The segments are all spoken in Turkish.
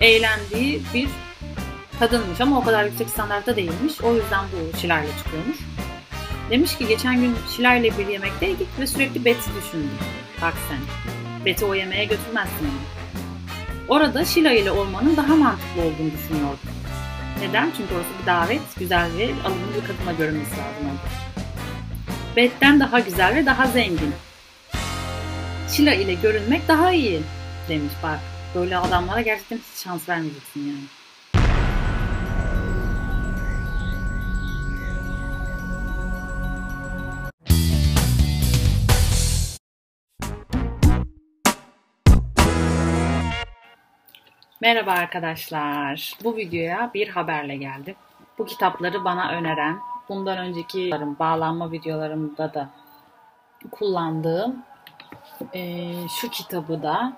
eğlendiği bir kadınmış ama o kadar yüksek standartta değilmiş. O yüzden bu Şilay'la çıkıyormuş. Demiş ki geçen gün Şilay'la bir yemekteydik ve sürekli Betty düşündüm. Bak sen. Betty o yemeğe götürmezsin onu. Orada Şila ile olmanın daha mantıklı olduğunu düşünüyordum. Neden? Çünkü orası bir davet, güzel ve alımlı bir kadına görünmesi lazım orada. Daha güzel ve daha zengin. Şila ile görünmek daha iyi demiş bak. Böyle adamlara gerçekten hiç şans vermeyeceksin yani. Merhaba arkadaşlar. Bu videoya bir haberle geldim. Bu kitapları bana öneren, bundan önceki bağlanma videolarımda da kullandığım e, şu kitabı da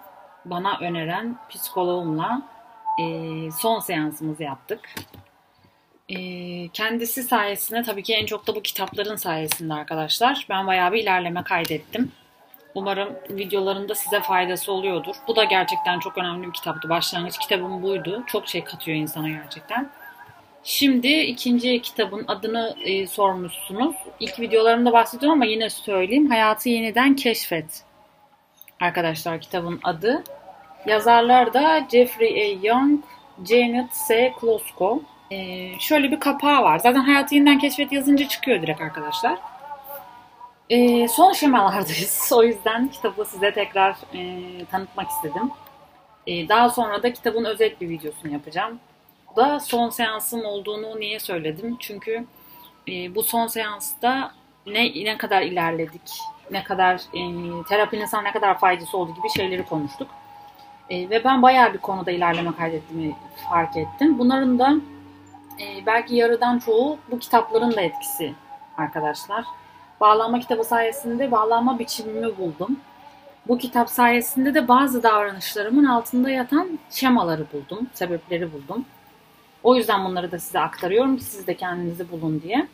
bana öneren psikoloğumla e, son seansımızı yaptık. E, kendisi sayesinde tabii ki en çok da bu kitapların sayesinde arkadaşlar ben bayağı bir ilerleme kaydettim. Umarım videolarında size faydası oluyordur. Bu da gerçekten çok önemli bir kitaptı. Başlangıç kitabım buydu. Çok şey katıyor insana gerçekten. Şimdi ikinci kitabın adını e, sormuşsunuz. İlk videolarımda bahsediyorum ama yine söyleyeyim. Hayatı yeniden keşfet. Arkadaşlar kitabın adı. Yazarlar da Jeffrey A. Young, Janet S. Klosko. E, şöyle bir kapağı var. Zaten Hayatı yeniden keşfet yazınca çıkıyor direkt arkadaşlar. E, son aşamalardayız. O yüzden kitabı size tekrar e, tanıtmak istedim. E, daha sonra da kitabın özet bir videosunu yapacağım. Bu da son seansım olduğunu niye söyledim? Çünkü e, bu son seansta ne ne kadar ilerledik, ne kadar e, terapinin sana ne kadar faydası olduğu gibi şeyleri konuştuk. E, ve ben bayağı bir konuda ilerleme kaydettiğimi fark ettim. Bunların da e, belki yarıdan çoğu bu kitapların da etkisi arkadaşlar. Bağlanma kitabı sayesinde bağlanma biçimimi buldum. Bu kitap sayesinde de bazı davranışlarımın altında yatan şemaları buldum, sebepleri buldum. O yüzden bunları da size aktarıyorum ki siz de kendinizi bulun diye.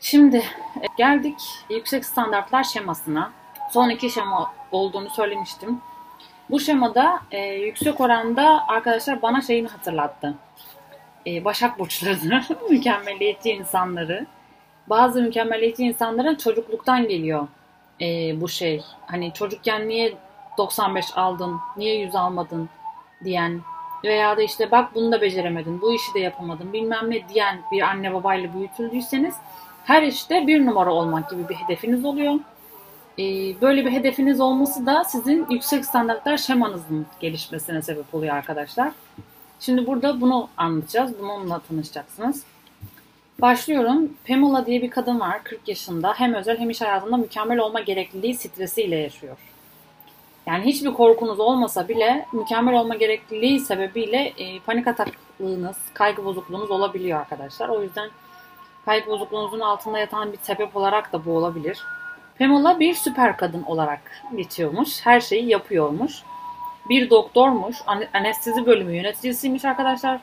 Şimdi e, geldik yüksek standartlar şemasına. Son iki şema olduğunu söylemiştim. Bu şemada e, yüksek oranda arkadaşlar bana şeyini hatırlattı. E, Başak burçlarını, mükemmeliyetçi insanları bazı mükemmeliyetçi insanların çocukluktan geliyor e, bu şey. Hani çocukken niye 95 aldın, niye 100 almadın diyen veya da işte bak bunu da beceremedin, bu işi de yapamadın bilmem ne diyen bir anne babayla büyütüldüyseniz her işte bir numara olmak gibi bir hedefiniz oluyor. Ee, böyle bir hedefiniz olması da sizin yüksek standartlar şemanızın gelişmesine sebep oluyor arkadaşlar. Şimdi burada bunu anlatacağız. Bununla tanışacaksınız. Başlıyorum. Pamela diye bir kadın var 40 yaşında. Hem özel hem iş hayatında mükemmel olma gerekliliği stresiyle yaşıyor. Yani hiçbir korkunuz olmasa bile mükemmel olma gerekliliği sebebiyle e, panik ataklığınız, kaygı bozukluğunuz olabiliyor arkadaşlar. O yüzden kaygı bozukluğunuzun altında yatan bir sebep olarak da bu olabilir. Pamela bir süper kadın olarak geçiyormuş. Her şeyi yapıyormuş. Bir doktormuş. Anestezi bölümü yöneticisiymiş arkadaşlar.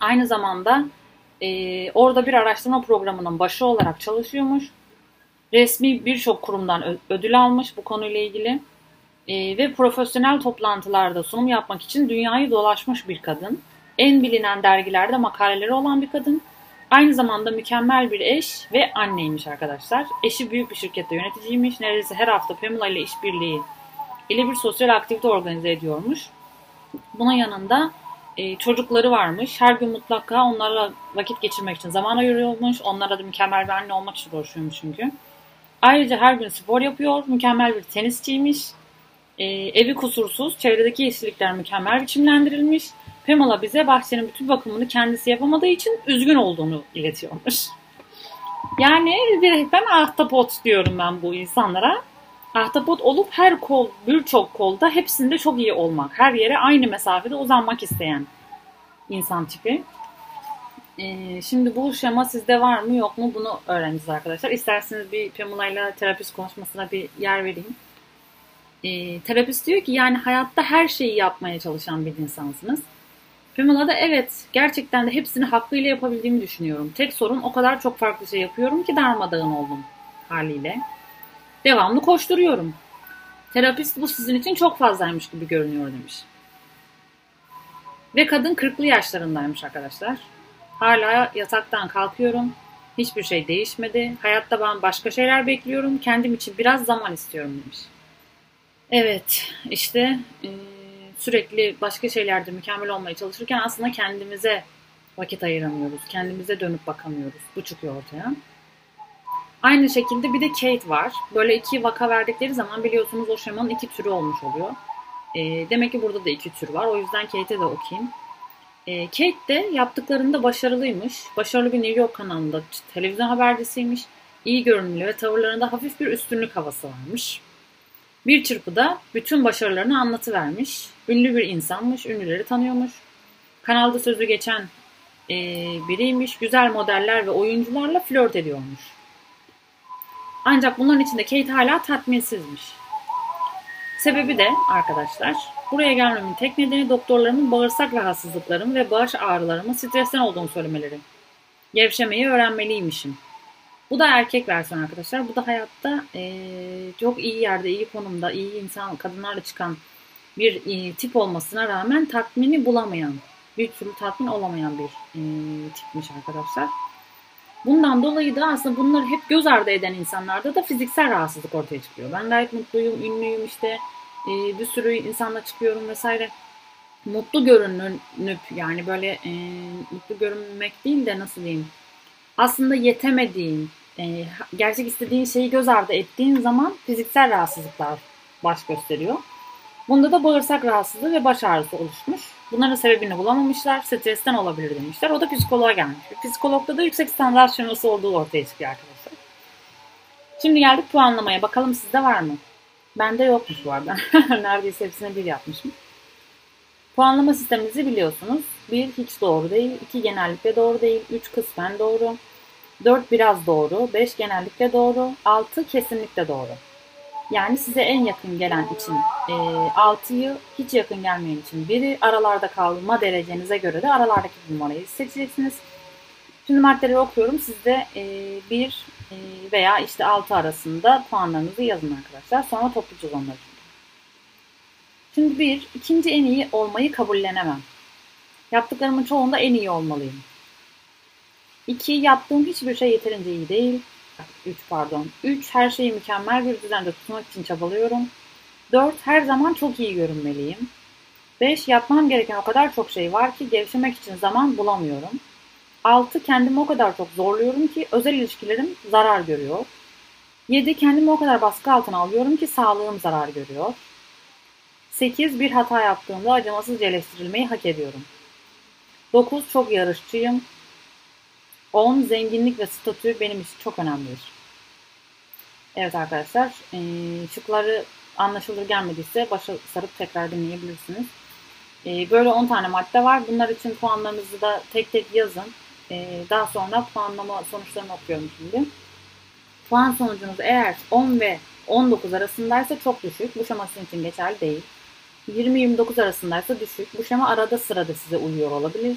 Aynı zamanda e, orada bir araştırma programının başı olarak çalışıyormuş. Resmi birçok kurumdan ödül almış bu konuyla ilgili. E, ve profesyonel toplantılarda sunum yapmak için dünyayı dolaşmış bir kadın. En bilinen dergilerde makaleleri olan bir kadın. Aynı zamanda mükemmel bir eş ve anneymiş arkadaşlar. Eşi büyük bir şirkette yöneticiymiş. Neredeyse her hafta Pamela ile işbirliği ile bir sosyal aktivite organize ediyormuş. Bunun yanında e, çocukları varmış. Her gün mutlaka onlarla vakit geçirmek için zaman ayırıyormuş. Onlara da mükemmel bir anne olmak için uğraşıyormuş çünkü. Ayrıca her gün spor yapıyor. Mükemmel bir tenisçiymiş. E, evi kusursuz. Çevredeki yeşillikler mükemmel biçimlendirilmiş. Pamela bize bahçenin bütün bakımını kendisi yapamadığı için üzgün olduğunu iletiyormuş. Yani bir, ben ahtapot diyorum ben bu insanlara. Ahtapot olup her kol, birçok kolda hepsinde çok iyi olmak. Her yere aynı mesafede uzanmak isteyen insan tipi. Ee, şimdi bu şema sizde var mı yok mu bunu öğreneceğiz arkadaşlar. İsterseniz bir Pamela ile terapist konuşmasına bir yer vereyim. Ee, terapist diyor ki yani hayatta her şeyi yapmaya çalışan bir insansınız. Pamela da evet gerçekten de hepsini hakkıyla yapabildiğimi düşünüyorum. Tek sorun o kadar çok farklı şey yapıyorum ki darmadağın oldum haliyle. Devamlı koşturuyorum. Terapist bu sizin için çok fazlaymış gibi görünüyor demiş. Ve kadın 40'lı yaşlarındaymış arkadaşlar. Hala yataktan kalkıyorum. Hiçbir şey değişmedi. Hayatta ben başka şeyler bekliyorum. Kendim için biraz zaman istiyorum demiş. Evet işte e, sürekli başka şeylerde mükemmel olmaya çalışırken aslında kendimize vakit ayıramıyoruz. Kendimize dönüp bakamıyoruz. Bu çıkıyor ortaya. Aynı şekilde bir de Kate var. Böyle iki vaka verdikleri zaman biliyorsunuz o şemanın iki türü olmuş oluyor. E, demek ki burada da iki tür var. O yüzden Kate'e de okuyayım. E, Kate de yaptıklarında başarılıymış. Başarılı bir New York kanalında televizyon habercisiymiş. İyi görünümlü ve tavırlarında hafif bir üstünlük havası varmış. Bir çırpıda bütün başarılarını anlatıvermiş. Ünlü bir insanmış, ünlüleri tanıyormuş. Kanalda sözü geçen e, biriymiş. Güzel modeller ve oyuncularla flört ediyormuş. Ancak bunların içinde Kate hala tatminsizmiş. Sebebi de arkadaşlar buraya gelmemin tek nedeni doktorlarımın bağırsak rahatsızlıklarım ve baş ağrılarımın stresten olduğunu söylemeleri. Gevşemeyi öğrenmeliymişim. Bu da erkek versiyon arkadaşlar. Bu da hayatta e, çok iyi yerde, iyi konumda, iyi insan, kadınlarla çıkan bir e, tip olmasına rağmen tatmini bulamayan, bir türlü tatmin olamayan bir e, tipmiş arkadaşlar. Bundan dolayı da aslında bunları hep göz ardı eden insanlarda da fiziksel rahatsızlık ortaya çıkıyor. Ben gayet mutluyum, ünlüyüm işte e, bir sürü insanla çıkıyorum vesaire. Mutlu görünüp yani böyle e, mutlu görünmek değil de nasıl diyeyim aslında yetemediğin, e, gerçek istediğin şeyi göz ardı ettiğin zaman fiziksel rahatsızlıklar baş gösteriyor. Bunda da bağırsak rahatsızlığı ve baş ağrısı oluşmuş. Bunların sebebini bulamamışlar. Stresten olabilir demişler. O da psikoloğa gelmiş. Psikologda da yüksek standart şeması olduğu ortaya çıkıyor arkadaşlar. Şimdi geldik puanlamaya. Bakalım sizde var mı? Bende yokmuş bu arada. Neredeyse hepsine bir yapmışım. Puanlama sistemimizi biliyorsunuz. 1 hiç doğru değil, 2 genellikle doğru değil, 3 kısmen doğru, 4 biraz doğru, 5 genellikle doğru, 6 kesinlikle doğru. Yani size en yakın gelen için e, 6'yı hiç yakın gelmeyen için biri aralarda kalma derecenize göre de aralardaki numarayı seçeceksiniz. Şimdi maddeleri okuyorum. Siz de e, 1 e, veya işte 6 arasında puanlarınızı yazın arkadaşlar. Sonra toplayacağız onları. Şimdi bir, ikinci en iyi olmayı kabullenemem. Yaptıklarımın çoğunda en iyi olmalıyım. İki, yaptığım hiçbir şey yeterince iyi değil. Üç pardon. Üç, her şeyi mükemmel bir düzende tutmak için çabalıyorum. Dört, her zaman çok iyi görünmeliyim. Beş, yapmam gereken o kadar çok şey var ki gevşemek için zaman bulamıyorum. Altı, kendimi o kadar çok zorluyorum ki özel ilişkilerim zarar görüyor. Yedi, kendimi o kadar baskı altına alıyorum ki sağlığım zarar görüyor. 8. Bir hata yaptığımda acımasızca eleştirilmeyi hak ediyorum. 9. Çok yarışçıyım. 10. Zenginlik ve statü benim için çok önemlidir. Evet arkadaşlar, şıkları anlaşılır gelmediyse başa sarıp tekrar dinleyebilirsiniz. Böyle 10 tane madde var. Bunlar için puanlarınızı da tek tek yazın. Daha sonra puanlama sonuçlarını okuyorum şimdi. Puan sonucunuz eğer 10 ve 19 arasındaysa çok düşük. Bu şema sizin için geçerli değil. 20-29 arasındaysa düşük. Bu şema arada sırada size uyuyor olabilir.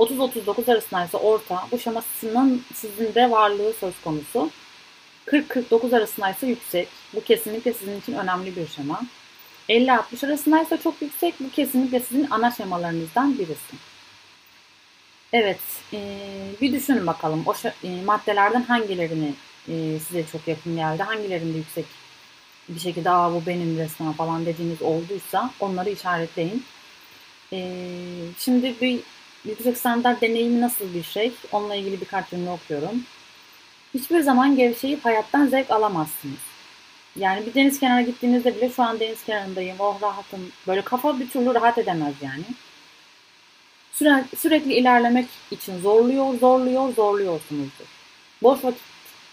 30-39 arasındaysa orta. Bu şemasının sizin de varlığı söz konusu. 40-49 arasındaysa yüksek. Bu kesinlikle sizin için önemli bir şema. 50-60 arasındaysa çok yüksek. Bu kesinlikle sizin ana şemalarınızdan birisi. Evet, bir düşünün bakalım. O maddelerden hangilerini size çok yakın geldi, hangilerinde yüksek bir şekilde aa bu benim resmen falan dediğiniz olduysa onları işaretleyin. Şimdi bir yüksek standart deneyimi nasıl bir şey? Onunla ilgili birkaç cümle okuyorum. Hiçbir zaman gevşeyip hayattan zevk alamazsınız. Yani bir deniz kenarına gittiğinizde bile şu an deniz kenarındayım, oh rahatım. Böyle kafa bir türlü rahat edemez yani. Süre, sürekli ilerlemek için zorluyor, zorluyor, zorluyorsunuzdur. Boş vakit,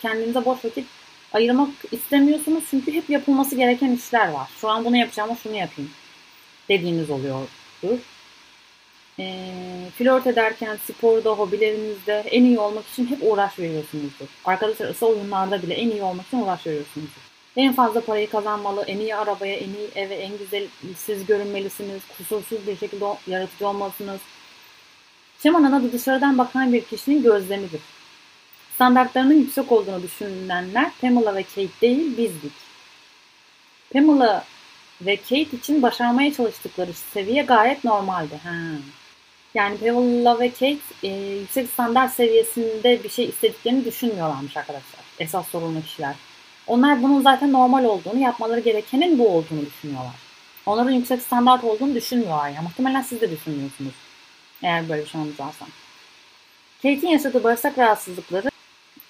kendinize boş vakit ayırmak istemiyorsunuz çünkü hep yapılması gereken işler var. Şu an bunu yapacağım şunu yapayım dediğiniz oluyordur. E, flört ederken sporda, hobilerinizde en iyi olmak için hep uğraş veriyorsunuzdur. Arkadaşlar arası oyunlarda bile en iyi olmak için uğraş veriyorsunuzdur. En fazla parayı kazanmalı, en iyi arabaya, en iyi eve, en güzel siz görünmelisiniz. Kusursuz bir şekilde yaratıcı olmalısınız. Şemanın adı dışarıdan bakan bir kişinin gözlemidir. Standartlarının yüksek olduğunu düşünülenler Pamela ve Kate değil bizdik. Pamela ve Kate için başarmaya çalıştıkları seviye gayet normaldi. Ha. Yani Pamela ve Kate e, yüksek standart seviyesinde bir şey istediklerini düşünmüyorlarmış arkadaşlar. Esas sorunlu kişiler. Onlar bunun zaten normal olduğunu, yapmaları gerekenin bu olduğunu düşünüyorlar. Onların yüksek standart olduğunu düşünmüyorlar. Yani. Muhtemelen siz de düşünmüyorsunuz. Eğer böyle bir şey varsa. Kate'in yaşadığı bağırsak rahatsızlıkları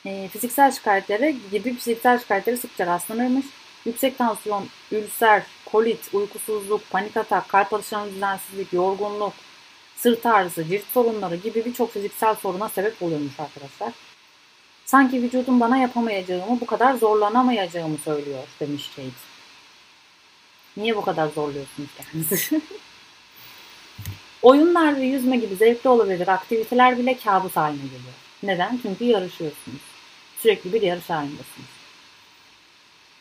e, fiziksel şikayetlere gibi fiziksel şikayetlere sıkça rastlanırmış. Yüksek tansiyon, ülser, kolit, uykusuzluk, panik atak, kalp atışlarının düzensizlik, yorgunluk, sırt ağrısı, cilt sorunları gibi birçok fiziksel soruna sebep oluyormuş arkadaşlar. Sanki vücudum bana yapamayacağımı, bu kadar zorlanamayacağımı söylüyor demiş Kate. Niye bu kadar zorluyorsunuz kendinizi? Oyunlar ve yüzme gibi zevkli olabilecek aktiviteler bile kabus haline geliyor. Neden? Çünkü yarışıyorsunuz. Sürekli bir yarış halindesiniz.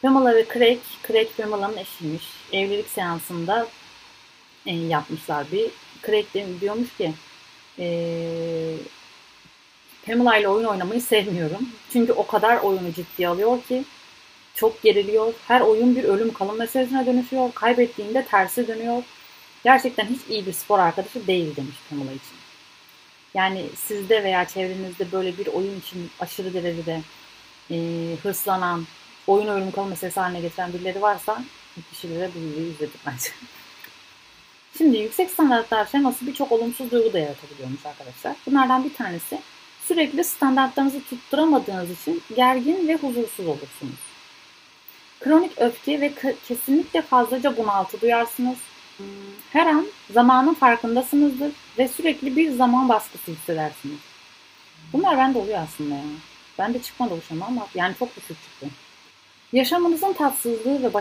Pamela ve Craig, Craig Pamela'nın eşiymiş. Evlilik seansında e, yapmışlar bir. Craig diyormuş ki e, Pamela ile oyun oynamayı sevmiyorum. Çünkü o kadar oyunu ciddiye alıyor ki çok geriliyor. Her oyun bir ölüm kalım meselesine dönüşüyor. Kaybettiğinde tersi dönüyor. Gerçekten hiç iyi bir spor arkadaşı değil demiş Pamela için. Yani sizde veya çevrenizde böyle bir oyun için aşırı derecede e, hırslanan, oyun ölüm kalım meselesi haline getiren birileri varsa kişilere bu videoyu izledik bence. Şimdi yüksek standartlar şeması birçok olumsuz duygu da yaratabiliyormuş arkadaşlar. Bunlardan bir tanesi sürekli standartlarınızı tutturamadığınız için gergin ve huzursuz olursunuz. Kronik öfke ve kesinlikle fazlaca bunaltı duyarsınız. Her an zamanın farkındasınızdır ve sürekli bir zaman baskısı hissedersiniz. Bunlar bende oluyor aslında ya. Ben de çıkmadı bu ama yani çok düşük çıktı. Yaşamınızın tatsızlığı ve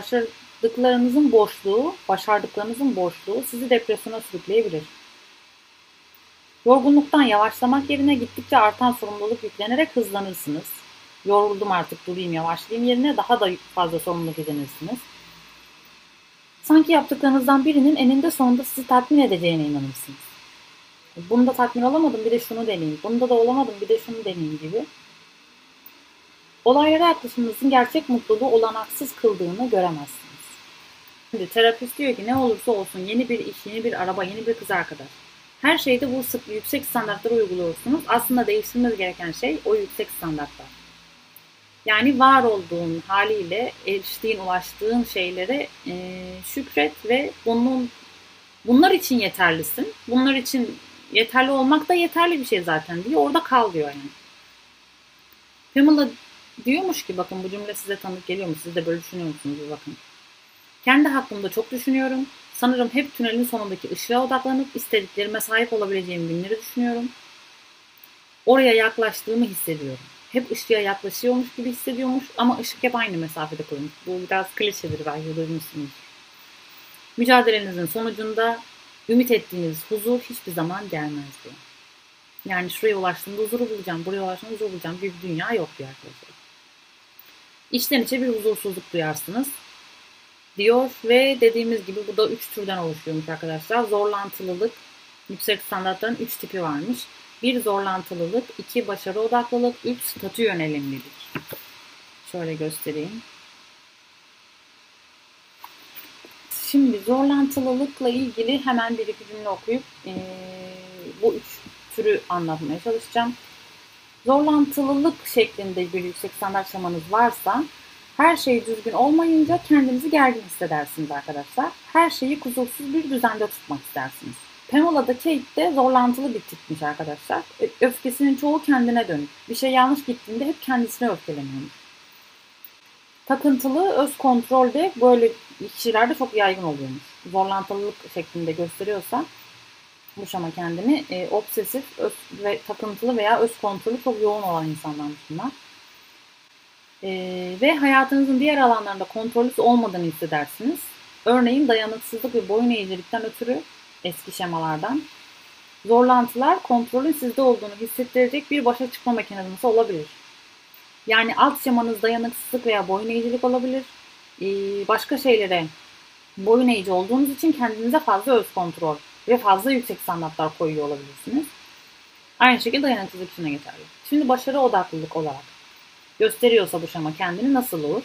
başardıklarınızın boşluğu, başardıklarınızın boşluğu sizi depresyona sürükleyebilir. Yorgunluktan yavaşlamak yerine gittikçe artan sorumluluk yüklenerek hızlanırsınız. Yoruldum artık durayım yavaşlayayım yerine daha da fazla sorumluluk edinirsiniz. Sanki yaptıklarınızdan birinin eninde sonunda sizi tatmin edeceğine inanırsınız. Bunda tatmin olamadım bir de şunu deneyeyim. Bunda da olamadım bir de şunu deneyeyim gibi. Olaylara yaklaşımınızın gerçek mutluluğu olanaksız kıldığını göremezsiniz. Şimdi terapist diyor ki ne olursa olsun yeni bir iş, yeni bir araba, yeni bir kız arkadaş. Her şeyde bu sık, yüksek standartları uyguluyorsunuz. Aslında değiştirmeniz gereken şey o yüksek standartlar. Yani var olduğun haliyle eriştiğin, ulaştığın şeylere e, şükret ve bunun bunlar için yeterlisin. Bunlar için yeterli olmak da yeterli bir şey zaten diye orada kal diyor yani. Pamela diyormuş ki bakın bu cümle size tanık geliyor mu? Siz de böyle düşünüyor musunuz? Bakın. Kendi hakkımda çok düşünüyorum. Sanırım hep tünelin sonundaki ışığa odaklanıp istediklerime sahip olabileceğim günleri düşünüyorum. Oraya yaklaştığımı hissediyorum hep ışığa yaklaşıyormuş gibi hissediyormuş ama ışık hep aynı mesafede koymuş. Bu biraz klişedir belki duymuşsunuz. Mücadelenizin sonucunda ümit ettiğiniz huzur hiçbir zaman gelmez diyor. Yani şuraya ulaştığımda huzuru bulacağım, buraya ulaştığımda huzuru bulacağım. Bir dünya yok diyor arkadaşlar. İçten içe bir huzursuzluk duyarsınız diyor ve dediğimiz gibi bu da üç türden oluşuyormuş arkadaşlar. Zorlantılılık, yüksek standartların üç tipi varmış. Bir zorlantılılık, iki başarı odaklılık, üç statü yönelimlilik. Şöyle göstereyim. Şimdi zorlantılılıkla ilgili hemen bir iki cümle okuyup e, bu üç türü anlatmaya çalışacağım. Zorlantılılık şeklinde bir yüksek standart şamanız varsa her şey düzgün olmayınca kendinizi gergin hissedersiniz arkadaşlar. Her şeyi kusursuz bir düzende tutmak istersiniz. Pamela'da Kate de zorlantılı bir tipmiş arkadaşlar. E, öfkesinin çoğu kendine dönük. Bir şey yanlış gittiğinde hep kendisine öfkeleniyormuş. Takıntılı öz kontrolde böyle kişilerde çok yaygın oluyormuş. Zorlantılılık şeklinde gösteriyorsa bu şama kendini e, obsesif öz, ve takıntılı veya öz kontrolü çok yoğun olan insanlarmış bunlar. E, ve hayatınızın diğer alanlarında kontrolsüz olmadığını hissedersiniz. Örneğin dayanıksızlık ve boyun eğicilikten ötürü eski şemalardan. Zorlantılar kontrolün sizde olduğunu hissettirecek bir başa çıkma mekanizması olabilir. Yani alt şemanız dayanıksızlık veya boyun eğicilik olabilir. Ee, başka şeylere boyun eğici olduğunuz için kendinize fazla öz kontrol ve fazla yüksek standartlar koyuyor olabilirsiniz. Aynı şekilde dayanıksızlık için geçerli. Şimdi başarı odaklılık olarak gösteriyorsa bu şema kendini nasıl olur?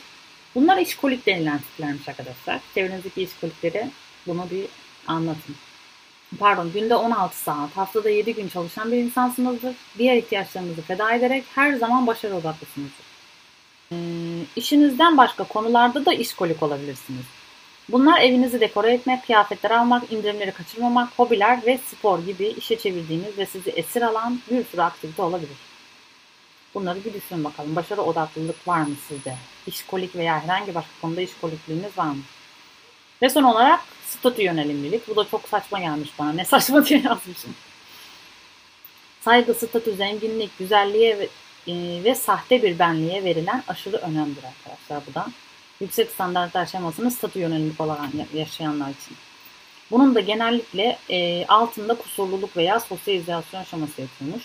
Bunlar işkolik denilen tiplermiş arkadaşlar. Çevrenizdeki işkolikleri bunu bir anlatın. pardon günde 16 saat, haftada 7 gün çalışan bir insansınızdır. Diğer ihtiyaçlarınızı feda ederek her zaman başarı odaklısınızdır. E, işinizden başka konularda da işkolik olabilirsiniz. Bunlar evinizi dekore etmek, kıyafetler almak, indirimleri kaçırmamak, hobiler ve spor gibi işe çevirdiğiniz ve sizi esir alan bir sürü aktivite olabilir. Bunları bir düşünün bakalım. Başarı odaklılık var mı sizde? İşkolik veya herhangi başka konuda işkolikliğiniz var mı? Ve son olarak statü yönelimlilik. Bu da çok saçma gelmiş bana. Ne saçma diye yazmışım. Saygı, statü, zenginlik, güzelliğe ve, e, ve sahte bir benliğe verilen aşırı önemlidir arkadaşlar bu da. Yüksek standartlar şemasını statü yönelimlik olarak yaşayanlar için. Bunun da genellikle e, altında kusurluluk veya sosyalizasyon şeması yapılmış.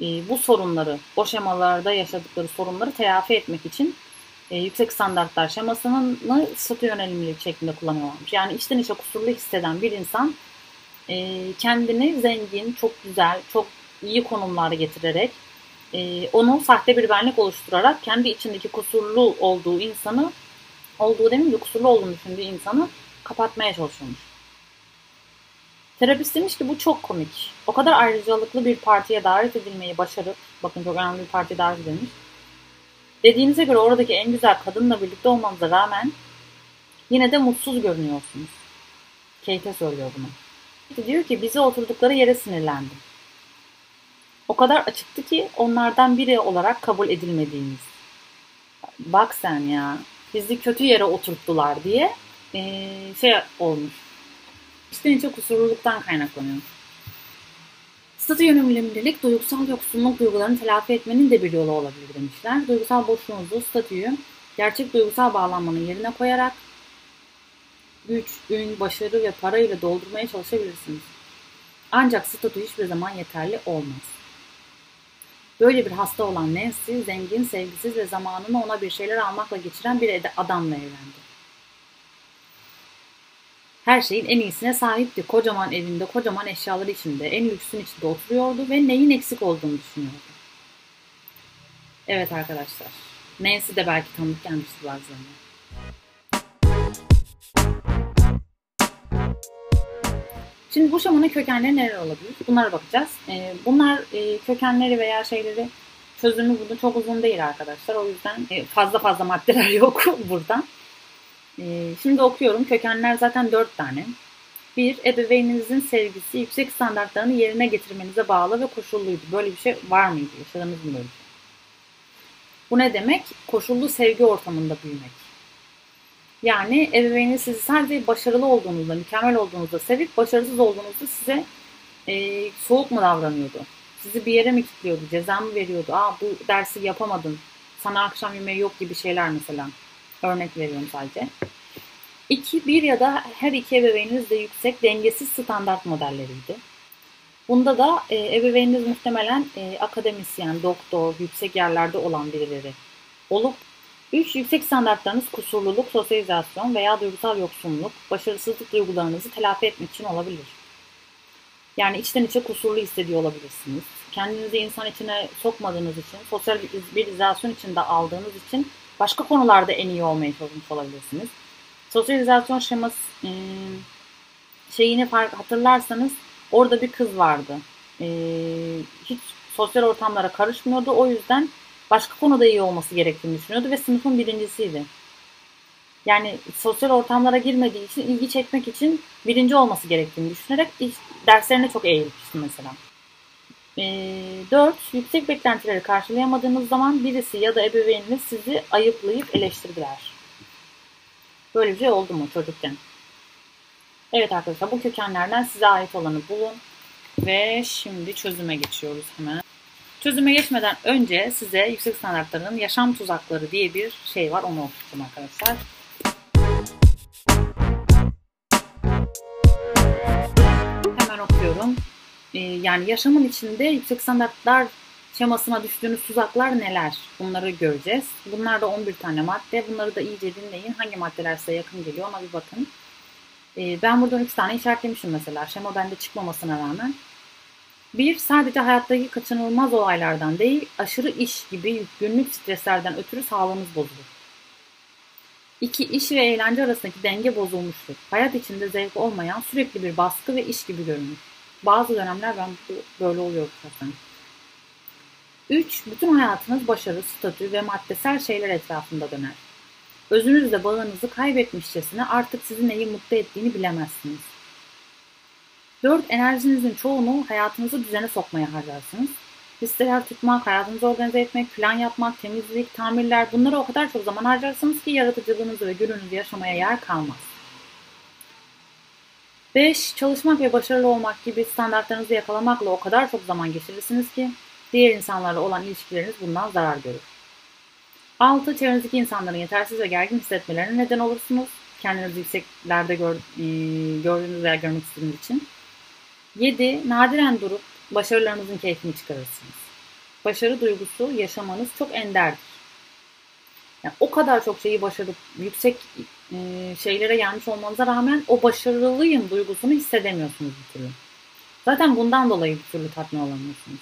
E, bu sorunları, o şemalarda yaşadıkları sorunları telafi etmek için e, yüksek standartlar şemasını statü yönelimlilik şeklinde kullanıyorlarmış. Yani içten içe kusurlu hisseden bir insan e, kendini zengin, çok güzel, çok iyi konumlara getirerek e, onu sahte bir benlik oluşturarak kendi içindeki kusurlu olduğu insanı olduğu demin de kusurlu olduğunu düşündüğü insanı kapatmaya çalışıyormuş. Terapist demiş ki bu çok komik. O kadar ayrıcalıklı bir partiye davet edilmeyi başarıp, bakın çok önemli bir partiye davet edilmiş. Dediğinize göre oradaki en güzel kadınla birlikte olmanıza rağmen yine de mutsuz görünüyorsunuz. Kate söylüyor bunu. Diyor ki bize oturdukları yere sinirlendim. O kadar açıktı ki onlardan biri olarak kabul edilmediğimiz. Bak sen ya bizi kötü yere oturttular diye ee, şey olmuş. İşte içe kusurluluktan kaynaklanıyor. Statü yönelimlilik duygusal yoksunluk duygularını telafi etmenin de bir yolu olabilir demişler. Duygusal boşluğunuzu, statüyü gerçek duygusal bağlanmanın yerine koyarak güç, ün, başarı ve para ile doldurmaya çalışabilirsiniz. Ancak statü hiçbir zaman yeterli olmaz. Böyle bir hasta olan Nancy, zengin, sevgisiz ve zamanını ona bir şeyler almakla geçiren bir adamla evlendi. Her şeyin en iyisine sahipti. Kocaman evinde, kocaman eşyaları içinde, en lüksün içinde oturuyordu ve neyin eksik olduğunu düşünüyordu. Evet arkadaşlar. Nancy de belki tanıdık gelmişti bazılarına. Şimdi bu şamanın kökenleri neler olabilir? Bunlara bakacağız. Ee, bunlar e, kökenleri veya şeyleri çözümü burada çok uzun değil arkadaşlar. O yüzden e, fazla fazla maddeler yok burada. Ee, şimdi okuyorum. Kökenler zaten dört tane. Bir, ebeveyninizin sevgisi yüksek standartlarını yerine getirmenize bağlı ve koşulluydu. Böyle bir şey var mıydı? Yaşadınız mı böyle şey? Bu ne demek? Koşullu sevgi ortamında büyümek. Yani ebeveyniniz sizi sadece başarılı olduğunuzda, mükemmel olduğunuzda sevip başarısız olduğunuzda size e, soğuk mu davranıyordu? Sizi bir yere mi kilitliyordu? Ceza mı veriyordu? Aa bu dersi yapamadın. Sana akşam yemeği yok gibi şeyler mesela. Örnek veriyorum sadece. İki, bir ya da her iki ebeveyniniz de yüksek dengesiz standart modelleriydi. Bunda da e, ebeveyniniz muhtemelen e, akademisyen, doktor, yüksek yerlerde olan birileri olup 3. Yüksek standartlarınız kusurluluk, sosyalizasyon veya duygusal yoksunluk, başarısızlık duygularınızı telafi etmek için olabilir. Yani içten içe kusurlu hissediyor olabilirsiniz. Kendinizi insan içine sokmadığınız için, sosyal bir izasyon içinde aldığınız için başka konularda en iyi olmaya çalışmış olabilirsiniz. Sosyalizasyon şeması e, şeyini hatırlarsanız orada bir kız vardı. E, hiç sosyal ortamlara karışmıyordu. O yüzden başka konuda iyi olması gerektiğini düşünüyordu ve sınıfın birincisiydi. Yani sosyal ortamlara girmediği için ilgi çekmek için birinci olması gerektiğini düşünerek derslerine çok eğilmişti mesela. E, 4. Yüksek beklentileri karşılayamadığınız zaman birisi ya da ebeveyniniz sizi ayıplayıp eleştirdiler. Böyle bir şey oldu mu çocukken? Evet arkadaşlar bu kökenlerden size ait olanı bulun. Ve şimdi çözüme geçiyoruz hemen. Çözüme geçmeden önce size yüksek standartların yaşam tuzakları diye bir şey var. Onu okuyacağım arkadaşlar. Hemen okuyorum. Ee, yani yaşamın içinde yüksek standartlar şemasına düştüğünüz tuzaklar neler? Bunları göreceğiz. Bunlar da 11 tane madde. Bunları da iyice dinleyin. Hangi maddeler size yakın geliyor ona bir bakın. Ee, ben buradan 3 tane işaretlemişim mesela. Şema bende çıkmamasına rağmen. Bir, sadece hayattaki kaçınılmaz olaylardan değil, aşırı iş gibi günlük streslerden ötürü sağlığınız bozulur. İki, iş ve eğlence arasındaki denge bozulmuştur. Hayat içinde zevk olmayan sürekli bir baskı ve iş gibi görünür. Bazı dönemler ben bu, böyle oluyor zaten. 3. Bütün hayatınız başarı, statü ve maddesel şeyler etrafında döner. Özünüzle bağınızı kaybetmişçesine artık sizi neyi mutlu ettiğini bilemezsiniz. 4. Enerjinizin çoğunu hayatınızı düzene sokmaya harcarsınız. Listeler tutmak, hayatınızı organize etmek, plan yapmak, temizlik, tamirler bunlara o kadar çok zaman harcarsınız ki yaratıcılığınızı ve gülünüzü yaşamaya yer kalmaz. 5. Çalışmak ve başarılı olmak gibi standartlarınızı yakalamakla o kadar çok zaman geçirirsiniz ki diğer insanlarla olan ilişkileriniz bundan zarar görür. 6. Çevrenizdeki insanların yetersiz ve gergin hissetmelerine neden olursunuz. Kendinizi yükseklerde gör, e, gördüğünüz veya görmek istediğiniz için. 7. Nadiren durup başarılarınızın keyfini çıkarırsınız. Başarı duygusu yaşamanız çok enderdir. Yani o kadar çok şeyi başarıp yüksek e, şeylere gelmiş olmanıza rağmen o başarılıyım duygusunu hissedemiyorsunuz bir türlü. Zaten bundan dolayı bir türlü tatmin olamıyorsunuz.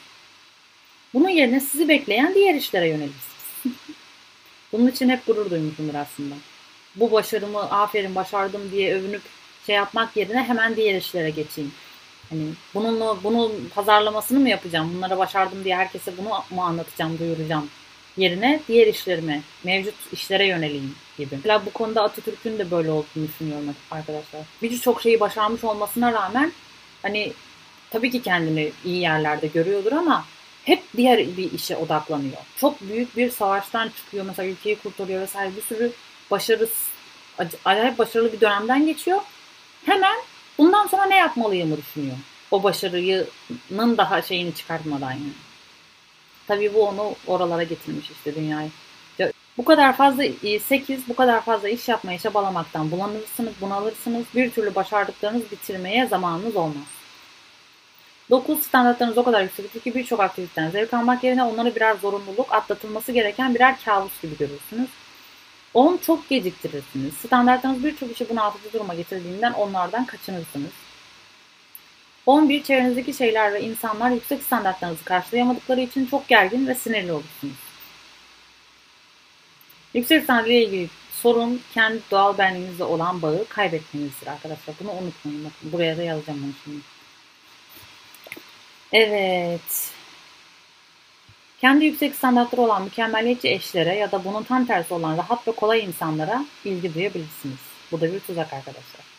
Bunun yerine sizi bekleyen diğer işlere yönelirsiniz. Bunun için hep gurur duymuşumdur aslında. Bu başarımı aferin başardım diye övünüp şey yapmak yerine hemen diğer işlere geçeyim. Hani bununla bunun pazarlamasını mı yapacağım? Bunlara başardım diye herkese bunu mu anlatacağım, duyuracağım? Yerine diğer işlerime, mevcut işlere yöneleyim gibi. Mesela bu konuda Atatürk'ün de böyle olduğunu düşünüyorum arkadaşlar. Birçok şeyi başarmış olmasına rağmen hani tabii ki kendini iyi yerlerde görüyordur ama hep diğer bir işe odaklanıyor. Çok büyük bir savaştan çıkıyor. Mesela ülkeyi kurtarıyor vesaire bir sürü başarı acayip başarılı bir dönemden geçiyor. Hemen bundan sonra ne yapmalıyımı düşünüyor. O başarının daha şeyini çıkartmadan yani. Tabii bu onu oralara getirmiş işte dünyayı. Bu kadar fazla 8 bu kadar fazla iş yapmaya çabalamaktan bulanırsınız, bunalırsınız. Bir türlü başardıklarınız bitirmeye zamanınız olmaz. 9 standartlarınız o kadar yüksektir ki birçok aktiviteden zevk almak yerine onları birer zorunluluk, atlatılması gereken birer kabus gibi görürsünüz. 10 çok geciktirirsiniz. Standartlarınız birçok işi bunaltıcı duruma getirdiğinden onlardan kaçınırsınız. 11 çevrenizdeki şeyler ve insanlar yüksek standartlarınızı karşılayamadıkları için çok gergin ve sinirli olursunuz. Yüksek standartla ilgili sorun kendi doğal benliğinizle olan bağı kaybetmenizdir arkadaşlar. Bunu unutmayın. Bakın buraya da yazacağım bunu şimdi. Evet. Kendi yüksek standartları olan mükemmeliyetçi eşlere ya da bunun tam tersi olan rahat ve kolay insanlara ilgi duyabilirsiniz. Bu da bir tuzak arkadaşlar.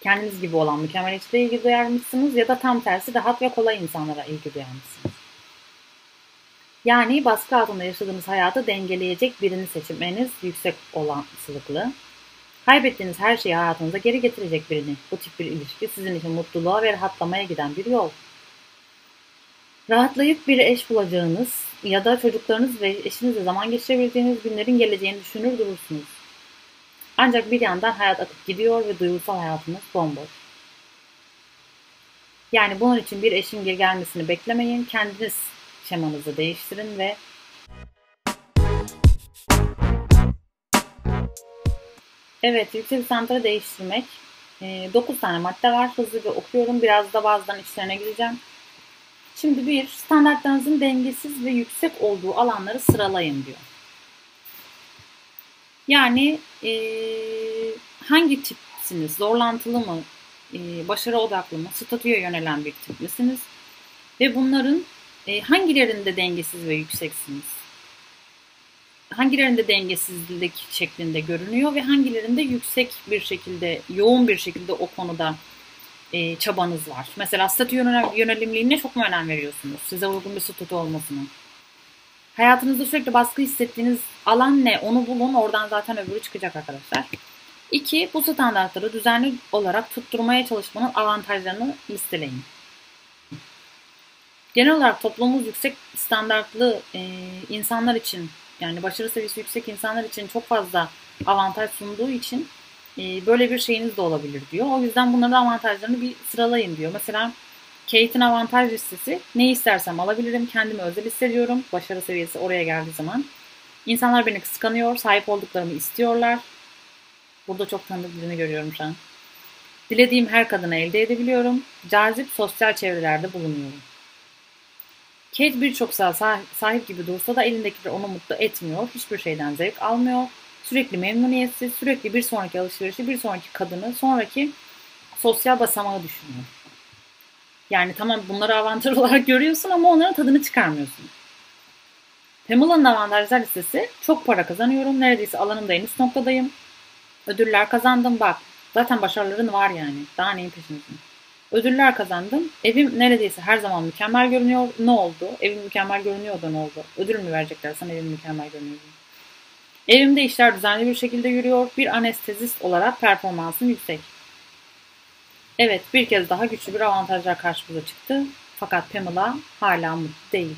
Kendiniz gibi olan mükemmeliyetçilere ilgi duyarmışsınız ya da tam tersi rahat ve kolay insanlara ilgi duyarmışsınız. Yani baskı altında yaşadığınız hayatı dengeleyecek birini seçmeniz yüksek olasılıklı. Kaybettiğiniz her şeyi hayatınıza geri getirecek birini. Bu tip bir ilişki sizin için mutluluğa ve rahatlamaya giden bir yol. Rahatlayıp bir eş bulacağınız ya da çocuklarınız ve eşinizle zaman geçirebileceğiniz günlerin geleceğini düşünür durursunuz. Ancak bir yandan hayat akıp gidiyor ve duygusal hayatınız bomboş. Yani bunun için bir eşin gelmesini beklemeyin. Kendiniz şemanızı değiştirin ve Evet, yüksek lisansları değiştirmek. 9 tane madde var. Hızlıca okuyorum. Biraz da bazıdan içlerine gireceğim. Şimdi bir, standartlarınızın dengesiz ve yüksek olduğu alanları sıralayın diyor. Yani e, hangi tipsiniz? Zorlantılı mı? E, başarı odaklı mı? Statüye yönelen bir tip misiniz? Ve bunların e, hangilerinde dengesiz ve yükseksiniz? Hangilerinde dengesizlik şeklinde görünüyor ve hangilerinde yüksek bir şekilde, yoğun bir şekilde o konuda e, çabanız var. Mesela statü yönelimliğine çok mu önem veriyorsunuz? Size uygun bir statü olmasını. Hayatınızda sürekli baskı hissettiğiniz alan ne? Onu bulun. Oradan zaten öbürü çıkacak arkadaşlar. İki, bu standartları düzenli olarak tutturmaya çalışmanın avantajlarını listeleyin. Genel olarak toplumumuz yüksek standartlı e, insanlar için yani başarı seviyesi yüksek insanlar için çok fazla avantaj sunduğu için e, böyle bir şeyiniz de olabilir diyor. O yüzden bunların avantajlarını bir sıralayın diyor. Mesela Kate'in avantaj listesi ne istersem alabilirim. Kendimi özel hissediyorum. Başarı seviyesi oraya geldiği zaman. İnsanlar beni kıskanıyor. Sahip olduklarımı istiyorlar. Burada çok tanıdık birini görüyorum şu an. Dilediğim her kadını elde edebiliyorum. Cazip sosyal çevrelerde bulunuyorum. Kate birçok sahip gibi dursa da elindekiler onu mutlu etmiyor. Hiçbir şeyden zevk almıyor. sürekli memnuniyetsiz, sürekli bir sonraki alışverişi, bir sonraki kadını, sonraki sosyal basamağı düşünüyor. Yani tamam bunları avantaj olarak görüyorsun ama onların tadını çıkarmıyorsun. Pamela'nın avantajlar listesi çok para kazanıyorum. Neredeyse alanımda en üst noktadayım. Ödüller kazandım bak. Zaten başarıların var yani. Daha neyin peşindesin? Ödüller kazandım. Evim neredeyse her zaman mükemmel görünüyor. Ne oldu? Evim mükemmel görünüyor da ne oldu? Ödül mü verecekler sana evim mükemmel görünüyor? Evimde işler düzenli bir şekilde yürüyor. Bir anestezist olarak performansım yüksek. Evet bir kez daha güçlü bir avantajlar karşımıza çıktı. Fakat Pamela hala mutlu değil.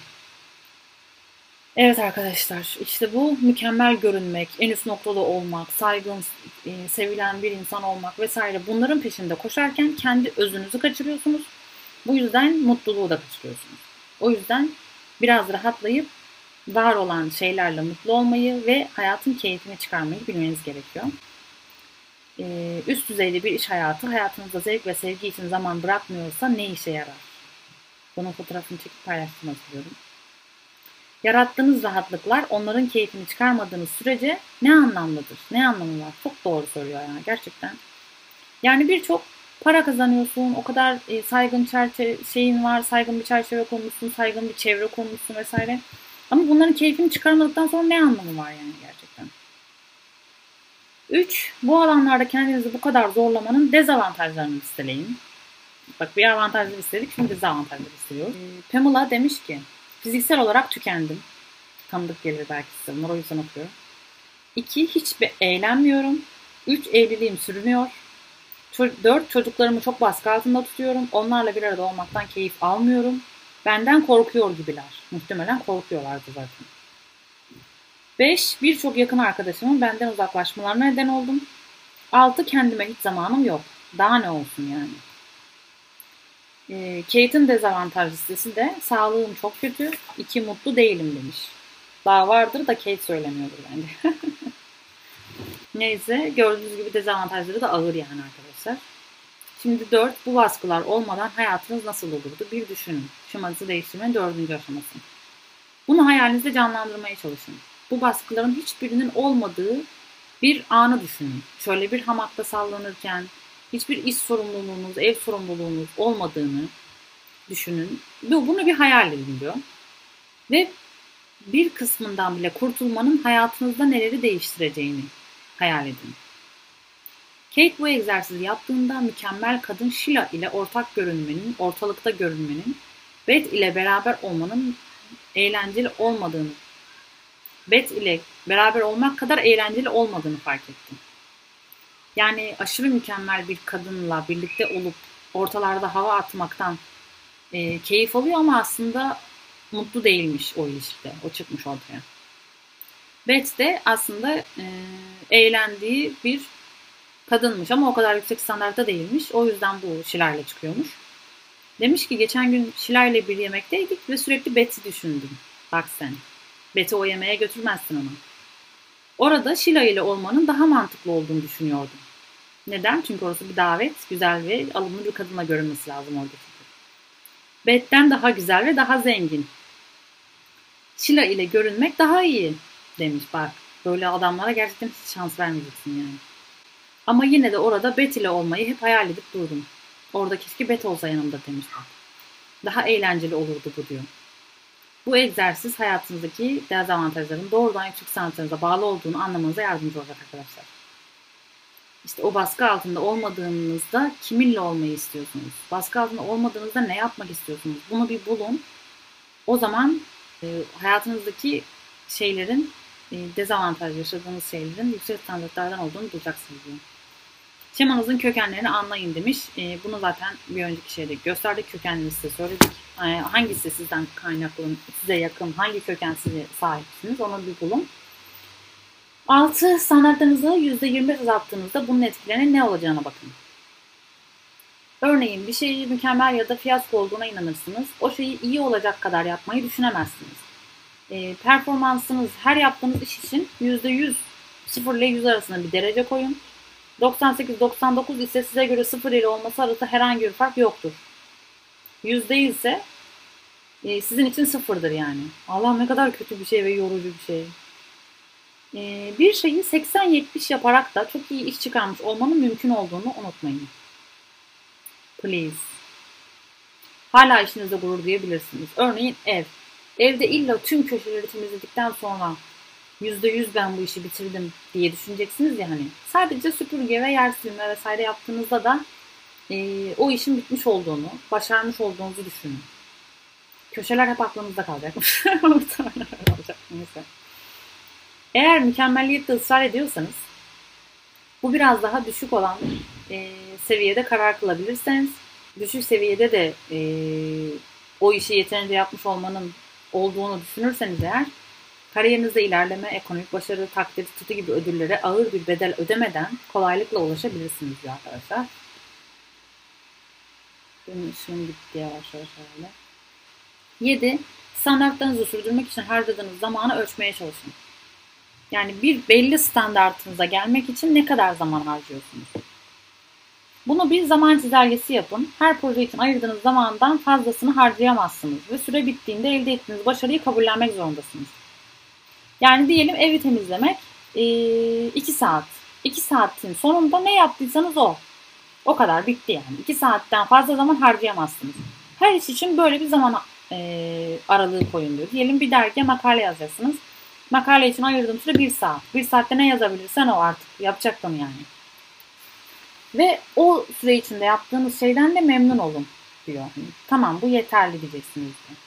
Evet arkadaşlar işte bu mükemmel görünmek, en üst noktada olmak, saygın, e, sevilen bir insan olmak vesaire bunların peşinde koşarken kendi özünüzü kaçırıyorsunuz. Bu yüzden mutluluğu da kaçırıyorsunuz. O yüzden biraz rahatlayıp var olan şeylerle mutlu olmayı ve hayatın keyfini çıkarmayı bilmeniz gerekiyor. Ee, üst düzeyde bir iş hayatı hayatınızda zevk ve sevgi için zaman bırakmıyorsa ne işe yarar? Bunun fotoğrafını çekip paylaştım hatırlıyorum. Yarattığınız rahatlıklar onların keyfini çıkarmadığınız sürece ne anlamlıdır? Ne anlamı var? Çok doğru söylüyor yani gerçekten. Yani birçok para kazanıyorsun, o kadar e, saygın çerçeve şeyin var, saygın bir çerçeve konmuşsun, saygın bir çevre konmuşsun vesaire. Ama bunların keyfini çıkarmadıktan sonra ne anlamı var yani gerçekten? 3. Bu alanlarda kendinizi bu kadar zorlamanın dezavantajlarını listeleyin. Bak bir avantajlı istedik, şimdi dezavantajlı istiyoruz. Ee, Pamela demiş ki, fiziksel olarak tükendim. Tanıdık gelir belki size, bunları o yüzden okuyorum. 2. Hiçbir eğlenmiyorum. 3. Evliliğim sürünüyor. 4. Çocuklarımı çok baskı altında tutuyorum. Onlarla bir arada olmaktan keyif almıyorum. Benden korkuyor gibiler. Muhtemelen korkuyorlardı zaten. 5. Birçok yakın arkadaşımın benden uzaklaşmalarına neden oldum. 6. Kendime hiç zamanım yok. Daha ne olsun yani. E, Kate'in dezavantaj listesi de sağlığım çok kötü, iki mutlu değilim demiş. Daha vardır da Kate söylemiyordur bence. Neyse gördüğünüz gibi dezavantajları da ağır yani arkadaşlar. Şimdi 4. Bu baskılar olmadan hayatınız nasıl olurdu? Bir düşünün. Şemanızı değiştirmenin dördüncü aşaması. Bunu hayalinizde canlandırmaya çalışın. Bu baskıların hiçbirinin olmadığı bir anı düşünün. Şöyle bir hamakta sallanırken hiçbir iş sorumluluğunuz, ev sorumluluğunuz olmadığını düşünün. Bunu bir hayal edin diyor. Ve bir kısmından bile kurtulmanın hayatınızda neleri değiştireceğini hayal edin. Kate bu egzersizi yaptığında mükemmel kadın Sheila ile ortak görünmenin, ortalıkta görünmenin, Beth ile beraber olmanın eğlenceli olmadığını, Beth ile beraber olmak kadar eğlenceli olmadığını fark ettim. Yani aşırı mükemmel bir kadınla birlikte olup ortalarda hava atmaktan e, keyif alıyor ama aslında mutlu değilmiş o ilişkide. O çıkmış ortaya. Beth de aslında e, eğlendiği bir kadınmış ama o kadar yüksek standartta değilmiş. O yüzden bu Şiler'le çıkıyormuş. Demiş ki geçen gün Şiler'le bir yemekteydik ve sürekli Beth'i düşündüm. Bak sen. Beth'i o yemeğe götürmezsin onu. Orada Şila ile olmanın daha mantıklı olduğunu düşünüyordum. Neden? Çünkü orası bir davet, güzel ve alımlı bir kadınla görünmesi lazım orada çünkü. Beth'ten daha güzel ve daha zengin. Şila ile görünmek daha iyi demiş bak. Böyle adamlara gerçekten hiç şans vermeyeceksin yani. Ama yine de orada Bet ile olmayı hep hayal edip durdum. Orada keşke Bet olsa yanımda demiş bak. Daha eğlenceli olurdu bu diyor. Bu egzersiz hayatınızdaki dezavantajların doğrudan yüksek sanatlarınıza bağlı olduğunu anlamanıza yardımcı olacak arkadaşlar. İşte o baskı altında olmadığınızda kiminle olmayı istiyorsunuz? Baskı altında olmadığınızda ne yapmak istiyorsunuz? Bunu bir bulun. O zaman e, hayatınızdaki şeylerin e, dezavantaj yaşadığınız şeylerin yüksek standartlardan olduğunu bulacaksınız. Diyor. Şemanızın kökenlerini anlayın demiş. E, bunu zaten bir önceki şeyde gösterdik. Kökenleri size söyledik. E, hangisi sizden kaynaklı, size yakın, hangi köken size sahipsiniz onu bir bulun. 6. Standartlarınızı %25 azalttığınızda bunun etkilerine ne olacağına bakın. Örneğin bir şeyi mükemmel ya da fiyasko olduğuna inanırsınız. O şeyi iyi olacak kadar yapmayı düşünemezsiniz. E, performansınız her yaptığınız iş için %100 0 ile 100 arasında bir derece koyun. 98-99 ise size göre 0 ile olması arasında herhangi bir fark yoktur. %100 ise e, sizin için sıfırdır yani. Allah ne kadar kötü bir şey ve yorucu bir şey. Ee, bir şeyi 80-70 yaparak da çok iyi iş çıkarmış olmanın mümkün olduğunu unutmayın. Please. Hala işinizde gurur duyabilirsiniz. Örneğin ev. Evde illa tüm köşeleri temizledikten sonra %100 ben bu işi bitirdim diye düşüneceksiniz ya hani. Sadece süpürge ve yer silme vesaire yaptığınızda da e, o işin bitmiş olduğunu, başarmış olduğunuzu düşünün. Köşeler hep aklınızda kalacak. Neyse. Eğer mükemmelliyette ısrar ediyorsanız bu biraz daha düşük olan e, seviyede karar kılabilirseniz düşük seviyede de e, o işi yeterince yapmış olmanın olduğunu düşünürseniz eğer kariyerinizde ilerleme, ekonomik başarı, takdir, tutu gibi ödüllere ağır bir bedel ödemeden kolaylıkla ulaşabilirsiniz diyor arkadaşlar. Benim ışığım gitti yavaş yavaş herhalde. 7. Standartlarınızı sürdürmek için harcadığınız zamanı ölçmeye çalışın. Yani bir belli standartınıza gelmek için ne kadar zaman harcıyorsunuz? Bunu bir zaman çizelgesi yapın. Her proje için ayırdığınız zamandan fazlasını harcayamazsınız ve süre bittiğinde elde ettiğiniz başarıyı kabullenmek zorundasınız. Yani diyelim evi temizlemek 2 saat. 2 saatin sonunda ne yaptıysanız o. O kadar bitti yani. 2 saatten fazla zaman harcayamazsınız. Her iş için böyle bir zaman aralığı koyun diyor. Diyelim bir dergiye makale yazacaksınız. Makale için ayırdığım süre 1 saat. 1 saatte ne yazabilirsen o artık. Yapacaktım yani. Ve o süre içinde yaptığınız şeyden de memnun olun diyor. Tamam bu yeterli diyeceksiniz diyor.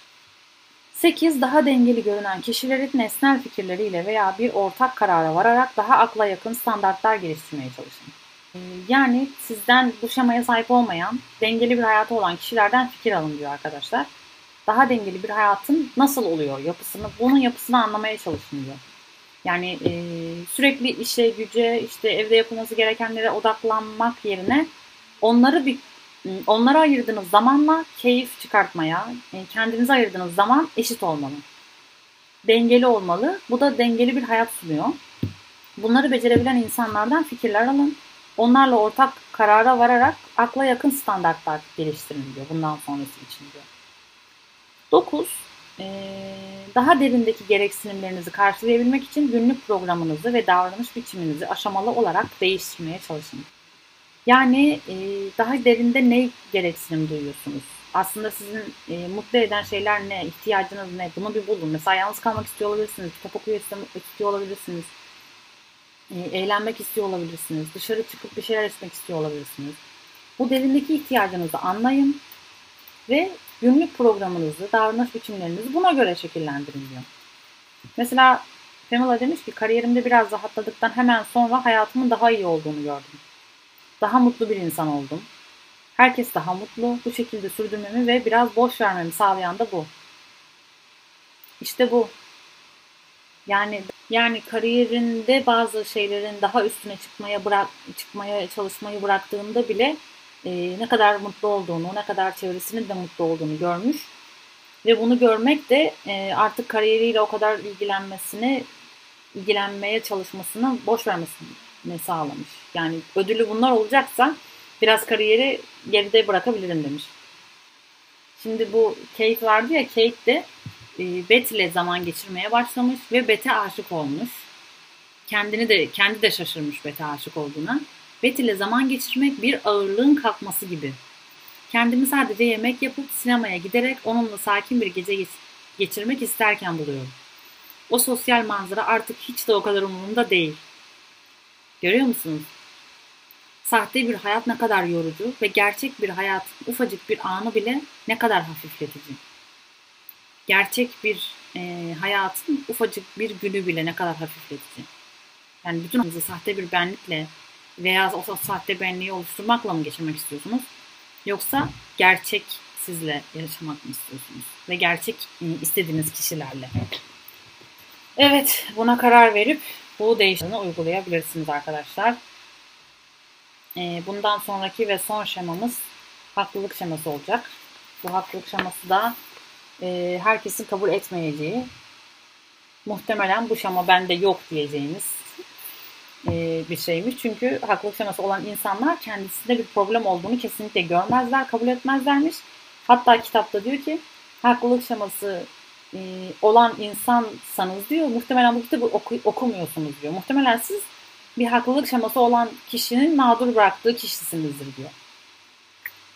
8. Daha dengeli görünen kişilerin nesnel fikirleriyle veya bir ortak karara vararak daha akla yakın standartlar geliştirmeye çalışın. Ee, yani sizden bu şemaya sahip olmayan, dengeli bir hayatı olan kişilerden fikir alın diyor arkadaşlar. Daha dengeli bir hayatın nasıl oluyor yapısını, bunun yapısını anlamaya çalışın diyor. Yani e, sürekli işe, güce, işte evde yapılması gerekenlere odaklanmak yerine onları bir onlara ayırdığınız zamanla keyif çıkartmaya, e, kendinize ayırdığınız zaman eşit olmalı. Dengeli olmalı. Bu da dengeli bir hayat sunuyor. Bunları becerebilen insanlardan fikirler alın. Onlarla ortak karara vararak akla yakın standartlar geliştirin diyor bundan sonrası için diyor. 9 daha derindeki gereksinimlerinizi karşılayabilmek için günlük programınızı ve davranış biçiminizi aşamalı olarak değiştirmeye çalışın. Yani daha derinde ne gereksinim duyuyorsunuz? Aslında sizin mutlu eden şeyler ne? İhtiyacınız ne? Bunu bir bulun. Mesela yalnız kalmak istiyor olabilirsiniz. Kitap okuyor istiyor olabilirsiniz. eğlenmek istiyor olabilirsiniz. Dışarı çıkıp bir şeyler içmek istiyor olabilirsiniz. Bu derindeki ihtiyacınızı anlayın ve günlük programınızı, davranış biçimlerinizi buna göre şekillendirin diyor. Mesela Pamela demiş ki kariyerimde biraz rahatladıktan hemen sonra hayatımın daha iyi olduğunu gördüm. Daha mutlu bir insan oldum. Herkes daha mutlu. Bu şekilde sürdürmemi ve biraz boş vermemi sağlayan da bu. İşte bu. Yani yani kariyerinde bazı şeylerin daha üstüne çıkmaya bırak çıkmaya çalışmayı bıraktığında bile e, ne kadar mutlu olduğunu, ne kadar çevresinin de mutlu olduğunu görmüş. Ve bunu görmek de e, artık kariyeriyle o kadar ilgilenmesini, ilgilenmeye çalışmasını boş vermesini sağlamış. Yani ödülü bunlar olacaksa biraz kariyeri geride bırakabilirim demiş. Şimdi bu Kate vardı ya Kate de e, Betty ile zaman geçirmeye başlamış ve Betty aşık olmuş. Kendini de kendi de şaşırmış Betty aşık olduğuna. Bet ile zaman geçirmek bir ağırlığın kalkması gibi. Kendimi sadece yemek yapıp sinemaya giderek onunla sakin bir gece geçirmek isterken buluyorum. O sosyal manzara artık hiç de o kadar umurumda değil. Görüyor musunuz? Sahte bir hayat ne kadar yorucu ve gerçek bir hayat ufacık bir anı bile ne kadar hafifletici. Gerçek bir e, hayatın ufacık bir günü bile ne kadar hafifletici. Yani bütün sahte bir benlikle veya o sahte benliği oluşturmakla mı geçirmek istiyorsunuz? Yoksa gerçek sizle yaşamak mı istiyorsunuz? Ve gerçek e, istediğiniz kişilerle. Evet, buna karar verip bu değişimini uygulayabilirsiniz arkadaşlar. E, bundan sonraki ve son şemamız haklılık şeması olacak. Bu haklılık şeması da e, herkesin kabul etmeyeceği, muhtemelen bu şema bende yok diyeceğiniz e, bir şeymiş. Çünkü haklılık şeması olan insanlar kendisinde bir problem olduğunu kesinlikle görmezler, kabul etmezlermiş. Hatta kitapta diyor ki haklılık şeması olan insansanız diyor muhtemelen bu kitabı oku, okumuyorsunuz diyor. Muhtemelen siz bir haklılık şeması olan kişinin mağdur bıraktığı kişisinizdir diyor.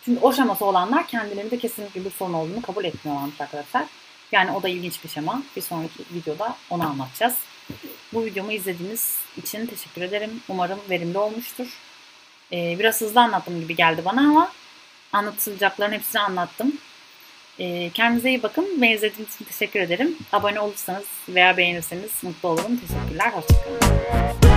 Çünkü o şeması olanlar kendilerinde kesinlikle bir sorun olduğunu kabul etmiyorlarmış arkadaşlar. Yani o da ilginç bir şema. Bir sonraki videoda onu anlatacağız. Bu videomu izlediğiniz için teşekkür ederim. Umarım verimli olmuştur. Ee, biraz hızlı anlattım gibi geldi bana ama anlatılacakların hepsini anlattım. Ee, kendinize iyi bakın. Beni izlediğiniz için teşekkür ederim. Abone olursanız veya beğenirseniz mutlu olurum. Teşekkürler. Hoşçakalın.